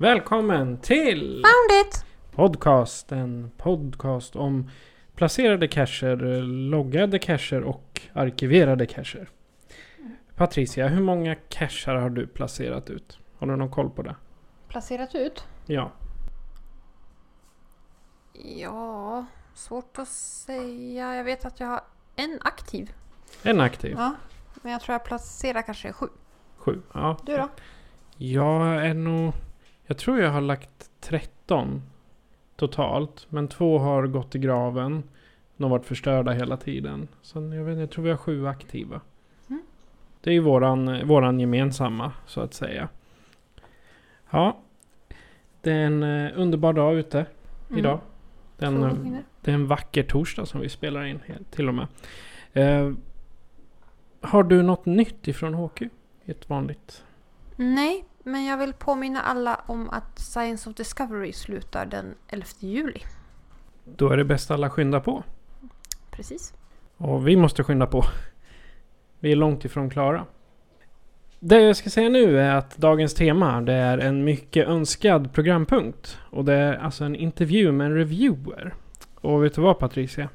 Välkommen till Found it! Podcast. En podcast om placerade cacher, loggade cacher och arkiverade cacher. Patricia, hur många cacher har du placerat ut? Har du någon koll på det? Placerat ut? Ja. Ja, svårt att säga. Jag vet att jag har en aktiv. En aktiv. Ja, men jag tror jag placerar kanske sju. Sju. Ja. Du då? Jag är nog... Jag tror jag har lagt 13 totalt. Men två har gått i graven. De har varit förstörda hela tiden. Så jag, vet, jag tror vi har sju aktiva. Mm. Det är ju våran, våran gemensamma så att säga. Ja. Det är en eh, underbar dag ute idag. Det är en, det är en vacker torsdag som vi spelar in till och med. Eh, har du något nytt ifrån HQ? Ett vanligt? Nej, men jag vill påminna alla om att Science of Discovery slutar den 11 juli. Då är det bäst alla skynda på. Precis. Och vi måste skynda på. Vi är långt ifrån klara. Det jag ska säga nu är att dagens tema det är en mycket önskad programpunkt. Och det är alltså en intervju med en reviewer. Och vet du vad Patricia?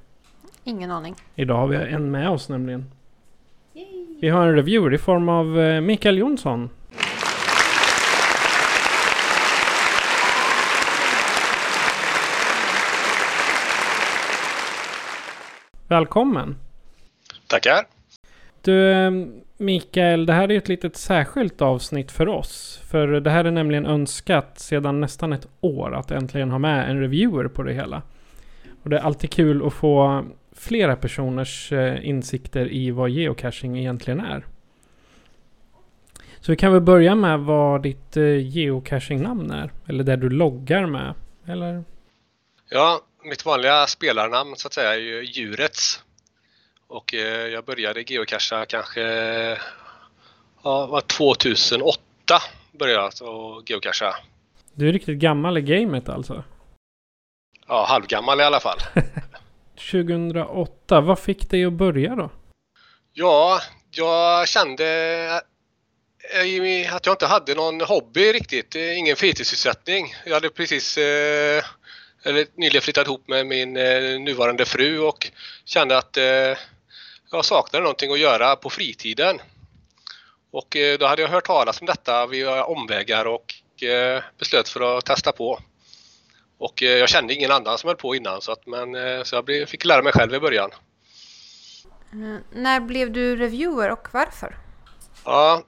Ingen aning. Idag har vi en med oss nämligen. Vi har en reviewer i form av eh, Mikael Jonsson. Välkommen! Tackar. Du eh, Mikael, det här är ju ett litet särskilt avsnitt för oss. För det här är nämligen önskat sedan nästan ett år att äntligen ha med en reviewer på det hela. Och det är alltid kul att få flera personers eh, insikter i vad geocaching egentligen är. Så vi kan väl börja med vad ditt eh, geocaching-namn är. Eller det du loggar med. Eller? Ja, mitt vanliga spelarnamn så att säga är ju Djurets. Och eh, jag började geocacha kanske ja, var 2008 började jag att geocacha. Du är riktigt gammal i gamet alltså. Ja, halvgammal i alla fall. 2008, vad fick dig att börja då? Ja, jag kände eh, att jag inte hade någon hobby riktigt, ingen fritidssysselsättning. Jag hade precis eh, eller nyligen flyttat ihop med min eh, nuvarande fru och kände att eh, jag saknade någonting att göra på fritiden. Och eh, då hade jag hört talas om detta via omvägar och eh, beslöt för att testa på. Och eh, jag kände ingen annan som höll på innan så, att, men, eh, så jag blev, fick lära mig själv i början. När blev du reviewer och varför? Ja,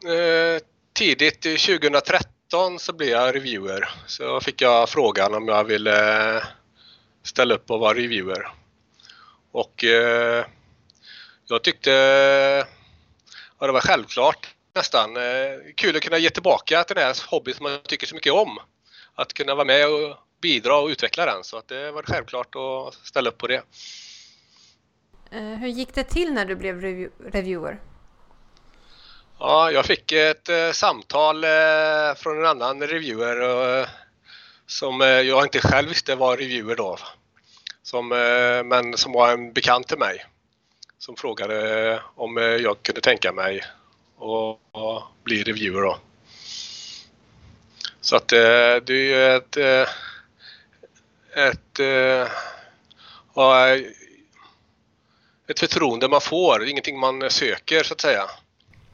tidigt 2013 2019 så blev jag reviewer. Så fick jag frågan om jag ville eh, ställa upp och vara reviewer. Och eh, jag tyckte ja, det var självklart nästan. Eh, kul att kunna ge tillbaka till den här hobbyn som man tycker så mycket om. Att kunna vara med och bidra och utveckla den. Så att det var självklart att ställa upp på det. Eh, hur gick det till när du blev reviewer? Ja, jag fick ett eh, samtal eh, från en annan reviewer eh, som eh, jag inte själv visste var reviewer då. Som, eh, men som var en bekant till mig. Som frågade eh, om eh, jag kunde tänka mig att bli reviewer då. Så att eh, det är ju ett, eh, ett, eh, ett förtroende man får, ingenting man söker så att säga.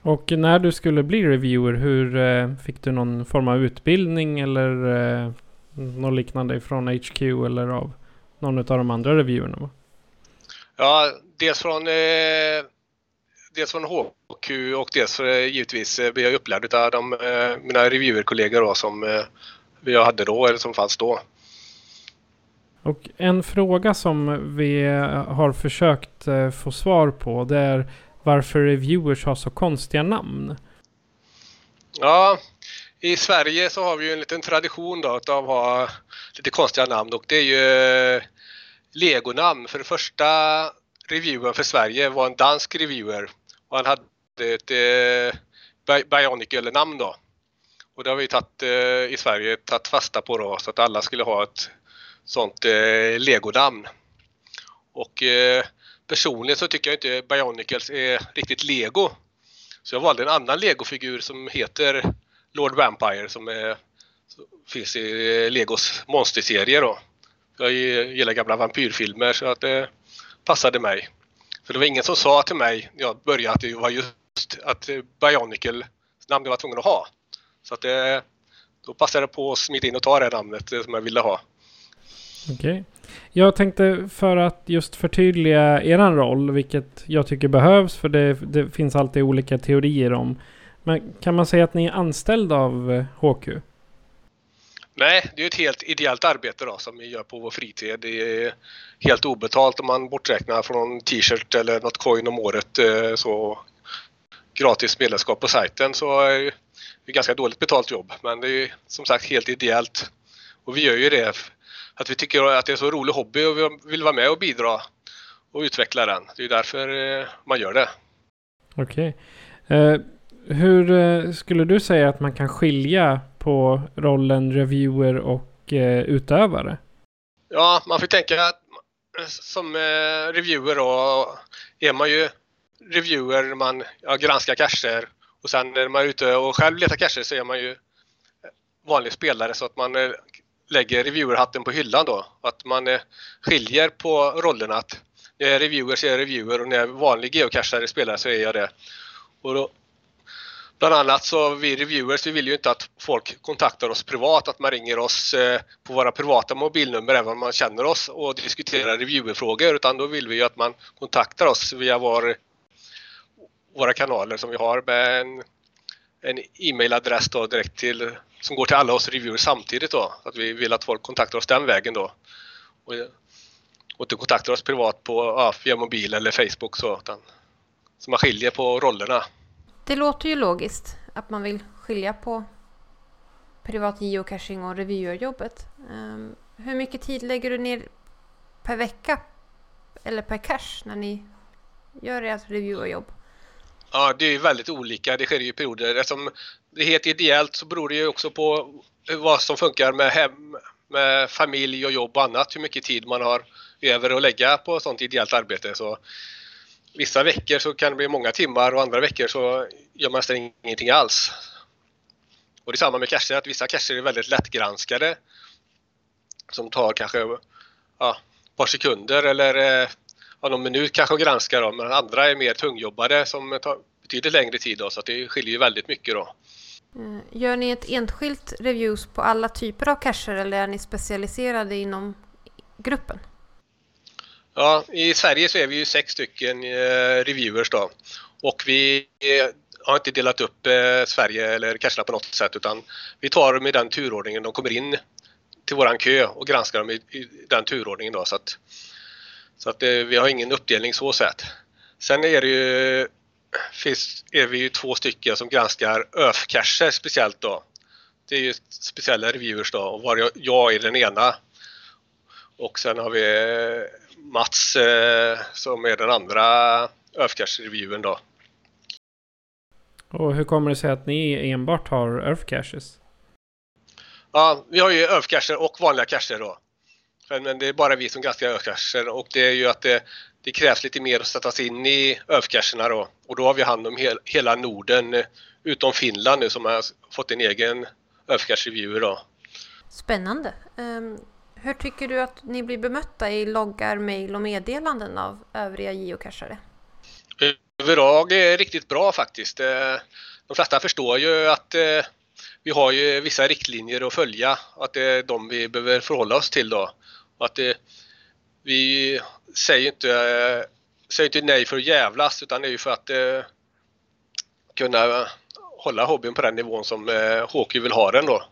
Och när du skulle bli reviewer, hur eh, fick du någon form av utbildning eller eh, Något liknande från HQ eller av någon av de andra reviewerna? Ja, dels från, eh, dels från HQ och dels eh, givetvis eh, blir jag upplärd av de, eh, mina reviewerkollegor då, som eh, vi hade då, eller som fanns då. Och en fråga som vi har försökt få svar på det är varför reviewers har så konstiga namn. Ja, i Sverige så har vi ju en liten tradition då av att ha lite konstiga namn och det är ju eh, legonamn. För det första reviewern för Sverige var en dansk reviewer och han hade ett eh, Bionicle-namn då. Och det har vi tagit eh, i Sverige tagit fasta på då så att alla skulle ha ett sånt eh, legonamn. Och eh, personligen så tycker jag inte Bionicles är riktigt lego. Så jag valde en annan legofigur som heter Lord Vampire som är, finns i Legos monsterserie då. Jag gillar gamla vampyrfilmer så att det passade mig. För det var ingen som sa till mig när jag började att det var just att Bionicle namn jag var tvungen att ha. Så att det, då passade det på att smita in och ta det namnet som jag ville ha. Okej. Jag tänkte för att just förtydliga eran roll, vilket jag tycker behövs, för det, det, finns alltid olika teorier om. Men kan man säga att ni är anställda av eh, HQ? Nej, det är ett helt ideellt arbete då som vi gör på vår fritid. Det är helt obetalt om man borträknar från t-shirt eller något coin om året. Eh, så gratis medlemskap på sajten så är det ett ganska dåligt betalt jobb. Men det är som sagt helt ideellt. Och vi gör ju det att vi tycker att det är en så rolig hobby och vi vill vara med och bidra och utveckla den. Det är därför eh, man gör det. Okej. Okay. Uh, hur uh, skulle du säga att man kan skilja på rollen reviewer och utövare? Ja, man får tänka att som reviewer då är man ju reviewer man ja, granskar cacher och sen när man är ute och själv letar cacher så är man ju vanlig spelare så att man lägger reviewerhatten på hyllan då. Att man eh, skiljer på rollerna. Att när jag är reviewer så är jag reviewer och när jag är vanlig geocachare spelare så är jag det. Och då, bland annat så vi reviewers vi vill ju inte att folk kontaktar oss privat, att man ringer oss eh, på våra privata mobilnummer även om man känner oss och diskuterar reviewerfrågor utan då vill vi ju att man kontaktar oss via vår, våra kanaler som vi har med en, en e-mailadress direkt till som går till alla oss reviewers samtidigt då. Att vi vill att folk kontaktar oss den vägen då. Och, och inte kontaktar oss privat på, ja, via mobil eller Facebook så. Utan, så man skiljer på rollerna. Det låter ju logiskt att man vill skilja på privat geocaching och reviewerjobbet. Um, hur mycket tid lägger du ner per vecka eller per cache när ni gör ert reviewerjobb? Ja, det är väldigt olika. Det sker i perioder. Eftersom det är helt ideellt så beror det ju också på vad som funkar med hem, med familj och jobb och annat. Hur mycket tid man har över att lägga på sånt ideellt arbete. Så vissa veckor så kan det bli många timmar och andra veckor så gör man nästan ingenting alls. Och det är samma med cacher, att vissa cacher är väldigt lättgranskade. Som tar kanske ja, ett par sekunder eller eh, ja, någon minut kanske att granska dem, men andra är mer tungjobbade som tar betydligt längre tid då, så att det skiljer ju väldigt mycket då. Eh, gör ni ett enskilt reviews på alla typer av cacher eller är ni specialiserade inom gruppen? Ja, i Sverige så är vi ju sex stycken eh, reviewers då och vi eh, har inte delat upp eh, Sverige eller cacherna på något sätt utan vi tar dem i den turordningen de kommer in till våran kö och granskar dem i, i den turordningen då så att så att eh, vi har ingen uppdelning så sett. Sen är det ju, finns, är vi ju två stycken som granskar ÖF-cacher speciellt då. Det är ju speciella reviewers då och var jag, jag är den ena. Och sen har vi Mats eh, som är den andra ÖF-cache-reviewern då. Och hur kommer det sig att ni enbart har ÖF-caches? Ja, vi har ju ÖF-cacher och vanliga cacher då. Men det är bara vi som granskar övercacher och det är ju att det, det krävs lite mer att sätta sig in i övercacherna då. Och då har vi hand om hel, hela Norden eh, utom Finland nu som har fått en egen övercache-review då. Spännande. Um, hur tycker du att ni blir bemötta i loggar, mejl och meddelanden av övriga geocachare? Överlag är det riktigt bra faktiskt. Eh, de flesta förstår ju att eh, vi har ju vissa riktlinjer att följa att det är de vi behöver förhålla oss till då. Och att det, vi säger inte, eh, säger inte nej för att jävlas utan det är ju för att eh, kunna hålla hobbyn på den nivån som eh, hockey vill ha den då.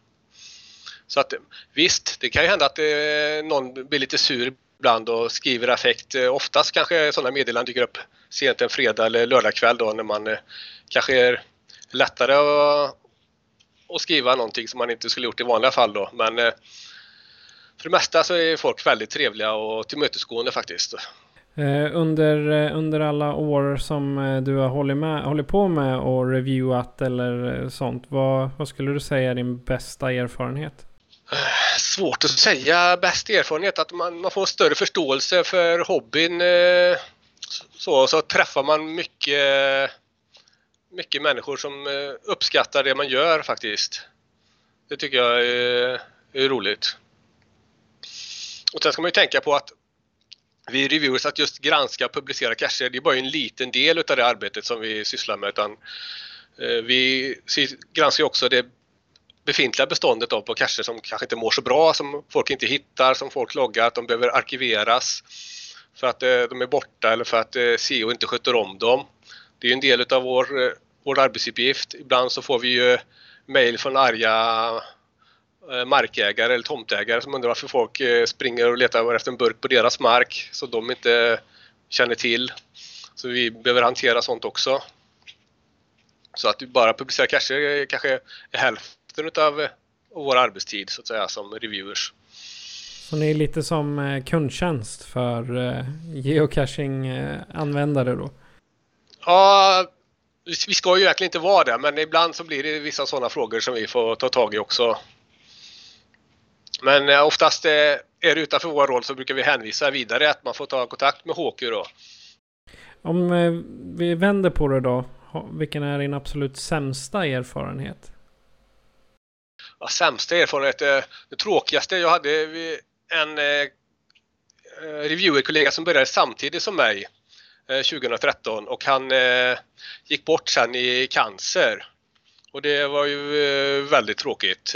Så att visst, det kan ju hända att eh, någon blir lite sur ibland och skriver affekt. Eh, oftast kanske sådana meddelanden dyker upp sent en fredag eller lördagkväll då när man eh, kanske är lättare att, att skriva någonting som man inte skulle gjort i vanliga fall då. Men eh, för det mesta så är folk väldigt trevliga och tillmötesgående faktiskt. Eh, under, eh, under alla år som eh, du har hållit, med, hållit på med och reviewat eller sånt. Vad, vad skulle du säga är din bästa erfarenhet? Svårt att säga bäst erfarenhet. Att man, man får större förståelse för hobbyn. Så, så träffar man mycket, mycket människor som uppskattar det man gör faktiskt. Det tycker jag är, är roligt. Och sen ska man ju tänka på att vi reviewers att just granska och publicera cacher, det är bara en liten del av det arbetet som vi sysslar med. Utan, eh, vi granskar också det befintliga beståndet av på cacher som kanske inte mår så bra, som folk inte hittar, som folk loggar, att de behöver arkiveras för att eh, de är borta eller för att eh, SEO inte sköter om dem. Det är en del av vår, eh, vår arbetsuppgift. Ibland så får vi ju mejl från arga markägare eller tomtägare som undrar varför folk eh, springer och letar efter en burk på deras mark som de inte känner till. Så vi behöver hantera sånt också. Så att bara publicerar cacher kanske är hälften av vår arbetstid så att säga som reviewers. Så ni är lite som eh, kundtjänst för geocaching-användare då? Ja, vi ska ju egentligen inte vara det men ibland så blir det vissa sådana frågor som vi får ta tag i också. Men eh, oftast eh, är det utanför vår roll så brukar vi hänvisa vidare att man får ta kontakt med HQ då. Om eh, vi vänder på det då. Vilken är din absolut sämsta erfarenhet? Ja, sämsta erfarenhet? Det tråkigaste jag hade en reviewer-kollega som började samtidigt som mig 2013 och han gick bort sen i cancer. Och det var ju väldigt tråkigt.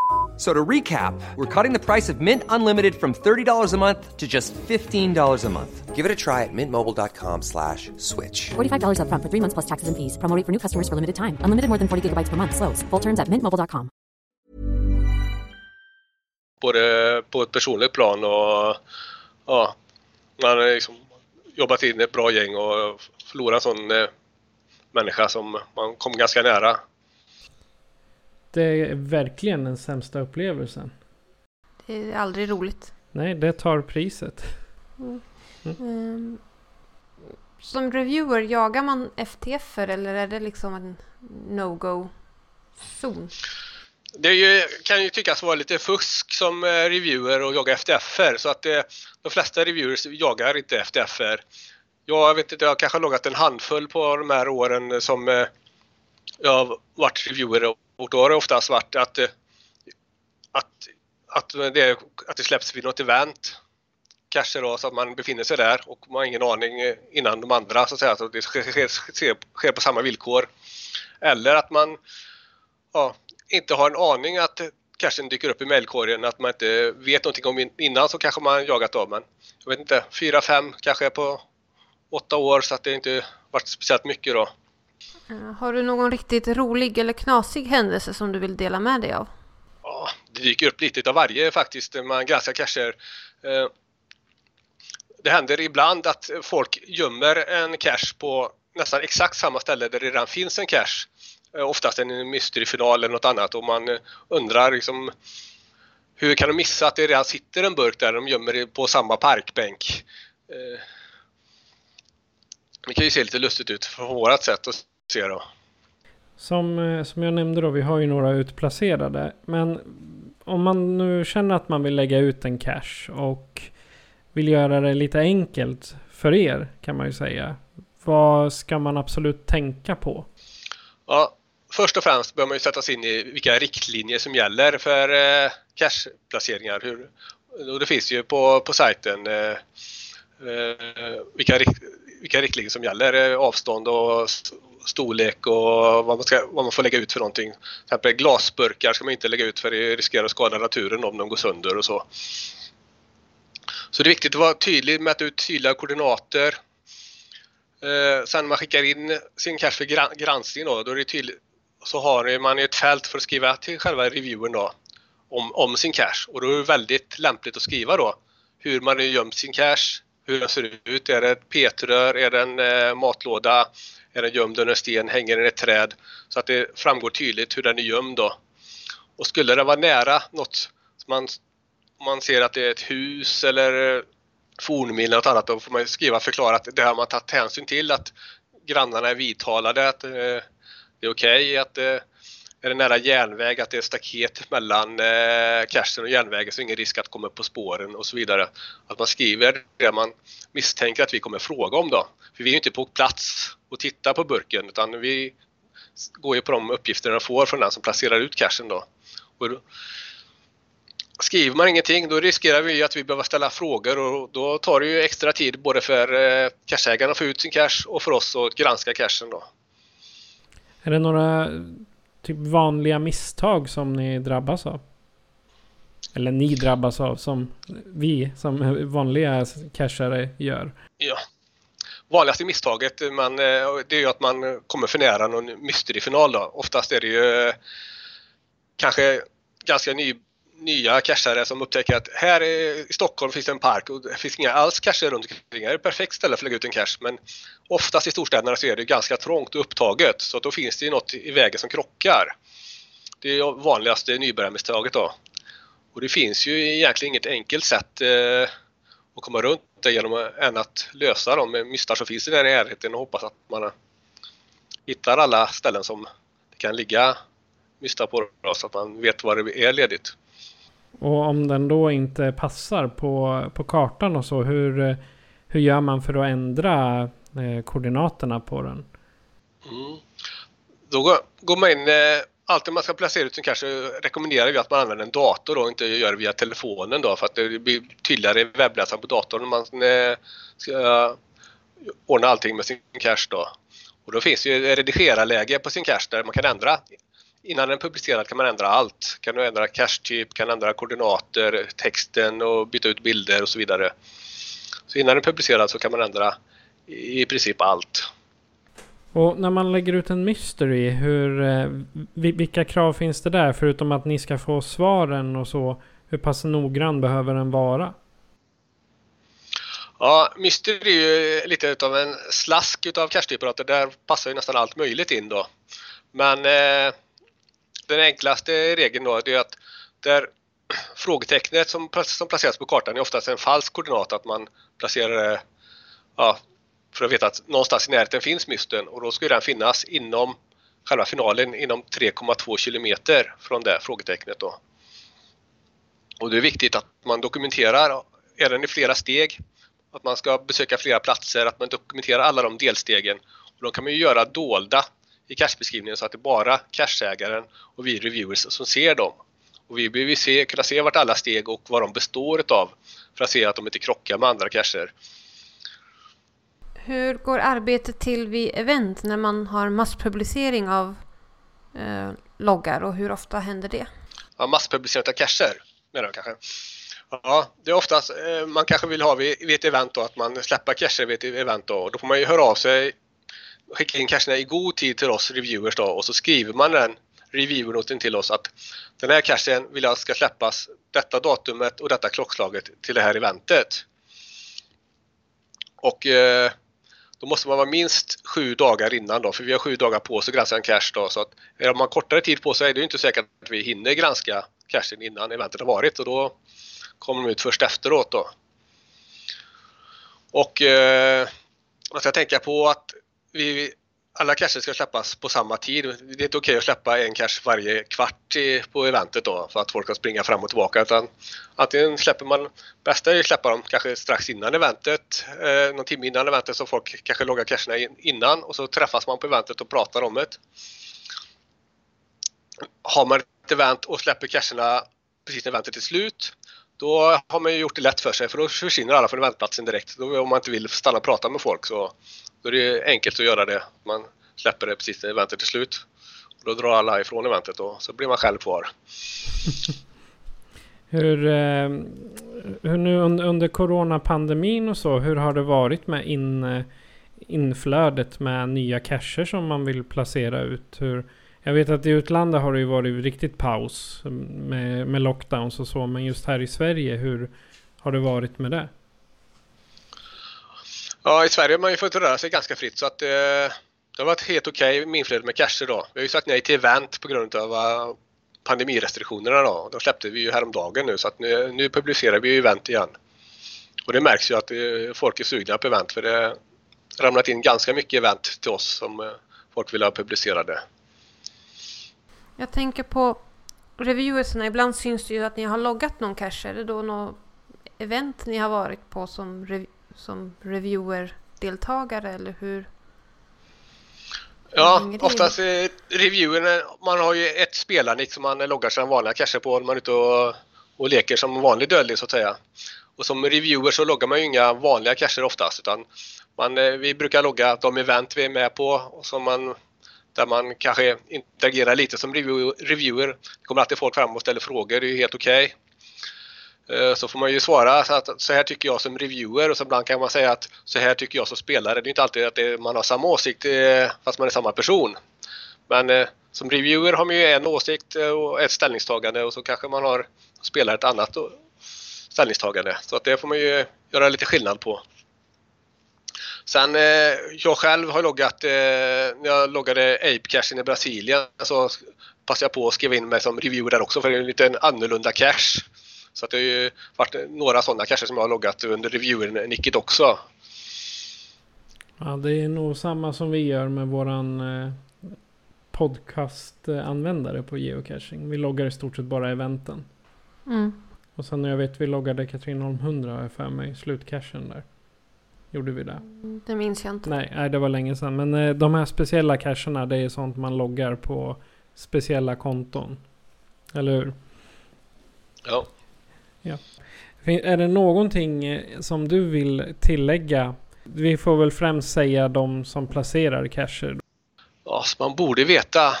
So to recap, we're cutting the price of Mint Unlimited from $30 a month to just $15 a month. Give it a try at mintmobile.com slash switch. $45 up front for three months plus taxes and fees. Promoting for new customers for limited time. Unlimited more than 40 gigabytes per month. Slows. Full terms at mintmobile.com. Både på ett personligt plan och ja, man har liksom jobbat in ett bra gäng och förlorat en sån eh, människa som man kom ganska nära. Det är verkligen den sämsta upplevelsen. Det är aldrig roligt. Nej, det tar priset. Mm. Mm. Som reviewer, jagar man FTF eller är det liksom en no-go-zon? Det ju, kan ju tyckas vara lite fusk som eh, reviewer och jaga FTF-er så att det, eh, de flesta reviewers jagar inte FTF-er. Jag vet inte, jag kanske har loggat en handfull på de här åren som eh, jag har varit reviewer och då har det oftast varit att, eh, att, att, det, att det släpps vid något event. Kanske då, så att man befinner sig där och man har ingen aning eh, innan de andra så att säga. Så det sker, sker, sker på samma villkor. Eller att man ja, inte har en aning att kanske dyker upp i mejlkorgen, att man inte vet någonting om innan så kanske man jagat av men jag vet inte, fyra, fem kanske på åtta år så att det inte varit speciellt mycket då. Eh, har du någon riktigt rolig eller knasig händelse som du vill dela med dig av? Ja, det dyker upp lite av varje faktiskt när man granskar cacher. Eh, det händer ibland att folk gömmer en cache på nästan exakt samma ställe där det redan finns en cache. Eh, oftast en mysteryfinal eller något annat och man undrar liksom hur kan de missa att det redan sitter en burk där de gömmer det på samma parkbänk? Det kan ju se lite lustigt ut på vårat sätt att se då. Som, eh, som jag nämnde då, vi har ju några utplacerade. Men om man nu känner att man vill lägga ut en cache och vill göra det lite enkelt för er kan man ju säga. Vad ska man absolut tänka på? Ja, först och främst bör man ju sätta sig in i vilka riktlinjer som gäller för eh, cache-placeringar. Hur, och det finns ju på, på sajten eh, eh, vilka, vilka riktlinjer som gäller. Eh, avstånd och storlek och vad man, ska, vad man får lägga ut för någonting. Till exempel glasburkar ska man inte lägga ut för det riskerar att skada naturen om de går sönder och så. Så det är viktigt att vara tydlig, mäta ut tydliga koordinater. Eh, sen när man skickar in sin cache för granskning då, då är det tydligt, så har man ett fält för att skriva till själva reviewen då om, om sin cache och då är det väldigt lämpligt att skriva då hur man har gömt sin cache, hur den ser ut. Är det ett petrör? Är det en eh, matlåda? Är den gömd under en sten? Hänger den i ett träd? Så att det framgår tydligt hur den är gömd då. Och skulle den vara nära något om man, man ser att det är ett hus eller fornminne eller något annat, då får man skriva och förklara att det har man tagit hänsyn till att grannarna är vidtalade, att eh, det är okej, okay, att eh, är det nära järnväg, att det är staket mellan eh, cashen och järnvägen så ingen risk att komma upp på spåren och så vidare. Att man skriver det man misstänker att vi kommer fråga om då. För vi är ju inte på plats och tittar på burken utan vi går ju på de uppgifter man får från den som placerar ut cashen. då. Och då skriver man ingenting då riskerar vi att vi behöver ställa frågor och då tar det ju extra tid både för eh, cashägarna att få ut sin cash och för oss att granska cashen. då. Är det några typ vanliga misstag som ni drabbas av? Eller ni drabbas av som vi som vanliga cashare gör? Ja. Vanligaste misstaget man, eh, det är ju att man kommer för nära någon mysteryfinal då. Oftast är det ju eh, kanske ganska ny, nya cashare som upptäcker att här i Stockholm finns det en park och det finns inga alls cacher runt omkring. Det är ett perfekt ställe för att lägga ut en cache men oftast i storstäderna så är det ganska trångt och upptaget så då finns det ju något i vägen som krockar. Det är det vanligaste nybörjarmisstaget då. Och det finns ju egentligen inget enkelt sätt eh, att komma runt det genom än att lösa de mystar som finns i den närheten och hoppas att man hittar alla ställen som det kan ligga mystar på då, så att man vet var det är ledigt. Och om den då inte passar på, på kartan och så, hur, hur gör man för att ändra eh, koordinaterna på den? Mm. Då går, går man in, eh, alltid man ska placera ut den kanske rekommenderar vi att man använder en dator och inte gör det via telefonen då för att det blir tydligare i webbläsaren på datorn när man eh, ska ordna allting med sin cache då. Och då finns ju redigerarläge på sin cache där man kan ändra innan den är publicerad kan man ändra allt. Kan du ändra cache-typ, kan ändra koordinater, texten och byta ut bilder och så vidare. Så innan den är publicerad så kan man ändra i princip allt. Och när man lägger ut en mystery, hur, eh, vilka krav finns det där? Förutom att ni ska få svaren och så. Hur pass noggrann behöver den vara? Ja, mystery är ju lite av en slask utav cache-typer. Där passar ju nästan allt möjligt in då. Men eh, den enklaste regeln då är att där frågetecknet som, som placeras på kartan är oftast en falsk koordinat, att man placerar det ja, för att veta att någonstans i närheten finns mysten och då ska den finnas inom själva finalen inom 3,2 kilometer från det frågetecknet. Då. Och det är viktigt att man dokumenterar, är den i flera steg, att man ska besöka flera platser, att man dokumenterar alla de delstegen. Och de kan man ju göra dolda i cashbeskrivningen så att det är bara cashägaren och vi reviewers som ser dem. Och vi behöver se, kunna se vart alla steg och vad de består av för att se att de inte krockar med andra cacher. Hur går arbetet till vid event när man har masspublicering av eh, loggar och hur ofta händer det? Ja, masspublicering av cacher menar du kanske? Ja, det är oftast eh, man kanske vill ha vid, vid ett event då att man släpper cacher vid ett event då då får man ju höra av sig skickar in cacherna i god tid till oss reviewers då och så skriver man den reviewernoten till oss att den här cachen vill jag ska släppas detta datumet och detta klockslaget till det här eventet. Och eh, då måste man vara minst sju dagar innan då, för vi har sju dagar på oss att granska en cache då. Så att om man kortare tid på sig är det inte säkert att vi hinner granska cachen innan eventet har varit och då kommer de ut först efteråt då. Och eh, man ska tänka på att vi, alla cacher ska släppas på samma tid. Det är inte okej att släppa en cache varje kvart i, på eventet då för att folk ska springa fram och tillbaka. Utan antingen släpper man, bästa är att släppa dem kanske strax innan eventet, eh, någon timme innan eventet så folk kanske loggar cacherna innan och så träffas man på eventet och pratar om det. Har man ett event och släpper cacherna precis när eventet är slut då har man ju gjort det lätt för sig för då försvinner alla från eventplatsen direkt. Då om man inte vill stanna och prata med folk så då är det enkelt att göra det. Man släpper det precis när eventet är slut. Och då drar alla ifrån eventet och så blir man själv kvar. hur, eh, hur nu under coronapandemin och så, hur har det varit med in, inflödet med nya cacher som man vill placera ut? Hur, jag vet att i utlandet har det ju varit riktigt paus med, med lockdowns och så, men just här i Sverige, hur har det varit med det? Ja, i Sverige har man ju fått röra sig ganska fritt så att eh, det har varit helt okej okay med inflödet med cacher då. Vi har ju sagt nej till event på grund av uh, pandemirestriktionerna då. De släppte vi ju häromdagen nu så att nu, nu publicerar vi ju event igen. Och det märks ju att uh, folk är sugna på event för det har ramlat in ganska mycket event till oss som uh, folk vill ha publicerade. Jag tänker på reviewerserna. Ibland syns det ju att ni har loggat någon cache. Är det då något event ni har varit på som rev som reviewer-deltagare eller hur? Ja, oftast är reviewen, man har ju ett spelarnick som man loggar sina vanliga cacher på när man är ute och, och leker som vanlig dödlig så att säga. Och som reviewer så loggar man ju inga vanliga cacher oftast utan man, eh, vi brukar logga de event vi är med på och som man, där man kanske interagerar lite som reviewer. Det kommer alltid folk fram och ställer frågor, det är ju helt okej. Okay. Så får man ju svara så, att, så här tycker jag som reviewer och så ibland kan man säga att så här tycker jag som spelare. Det är inte alltid att det, man har samma åsikt eh, fast man är samma person. Men eh, som reviewer har man ju en åsikt och ett ställningstagande och så kanske man har spelar ett annat ställningstagande. Så att det får man ju göra lite skillnad på. Sen jag själv har loggat, när jag loggade Ape Cashen i Brasilien så passade jag på att skriva in mig som reviewer där också för det är en lite annorlunda cache. Så att det har ju varit några sådana kanske som jag har loggat under reviewen Nickit också. Ja, det är nog samma som vi gör med våran eh, podcastanvändare på geocaching. Vi loggar i stort sett bara eventen. Mm. Och sen när jag vet vi loggade Katrineholm 100 har jag för mig, slutcachen där. Gjorde vi det? Mm, det minns jag inte. Nej, nej det var länge sedan. Men eh, de här speciella cacherna det är sånt man loggar på speciella konton. Eller hur? Ja. Ja. Är det någonting eh, som du vill tillägga? Vi får väl främst säga de som placerar cacher. Ja, som man borde veta.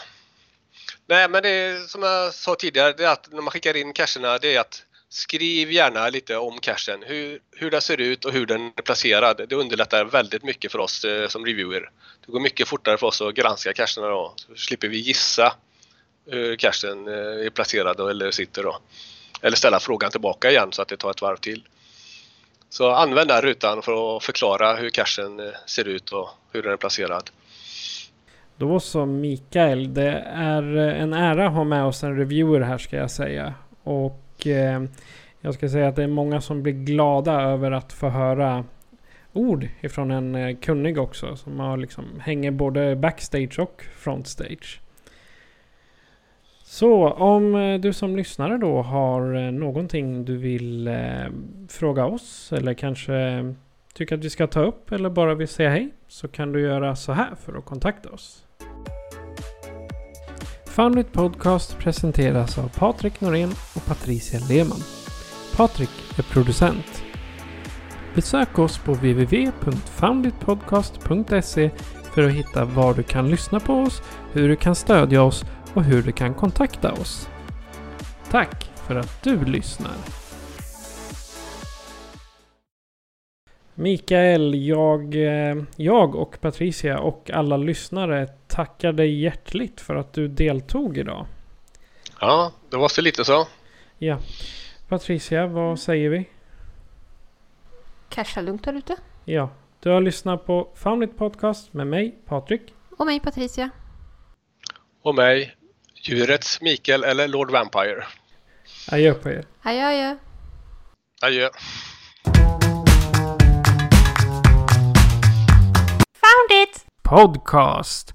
Nej, men det är, som jag sa tidigare, det är att när man skickar in cacherna, det är att skriv gärna lite om cachen, hur, hur den ser ut och hur den är placerad. Det underlättar väldigt mycket för oss eh, som reviewer. Det går mycket fortare för oss att granska cacherna då, så slipper vi gissa hur cachen eh, är placerad eller sitter då. Eller ställa frågan tillbaka igen så att det tar ett varv till. Så använd den rutan för att förklara hur cachen eh, ser ut och hur den är placerad. Då så Mikael, det är eh, en ära att ha med oss en reviewer här ska jag säga. Och eh, jag ska säga att det är många som blir glada över att få höra ord ifrån en eh, kunnig också. Som har liksom, hänger både backstage och frontstage. Så om eh, du som lyssnare då har eh, någonting du vill eh, fråga oss eller kanske tycker att vi ska ta upp eller bara vill säga hej så kan du göra så här för att kontakta oss. Foundit Podcast presenteras av Patrik Norén och Patricia Lehmann. Patrik är producent. Besök oss på www.founditpodcast.se för att hitta var du kan lyssna på oss, hur du kan stödja oss och hur du kan kontakta oss. Tack för att du lyssnar. Mikael, jag, eh, jag och Patricia och alla lyssnare tackar dig hjärtligt för att du deltog idag. Ja, det var så lite så. Ja. Patricia, vad säger vi? Casha lugnt där ute. Ja, Du har lyssnat på Foundit Podcast med mig, Patrik. Och mig Patricia. Och mig, djurets Mikael eller Lord Vampire. Adjö på er. Adjö adjö. Adjö. Podcast.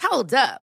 Hold up.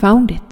Found it.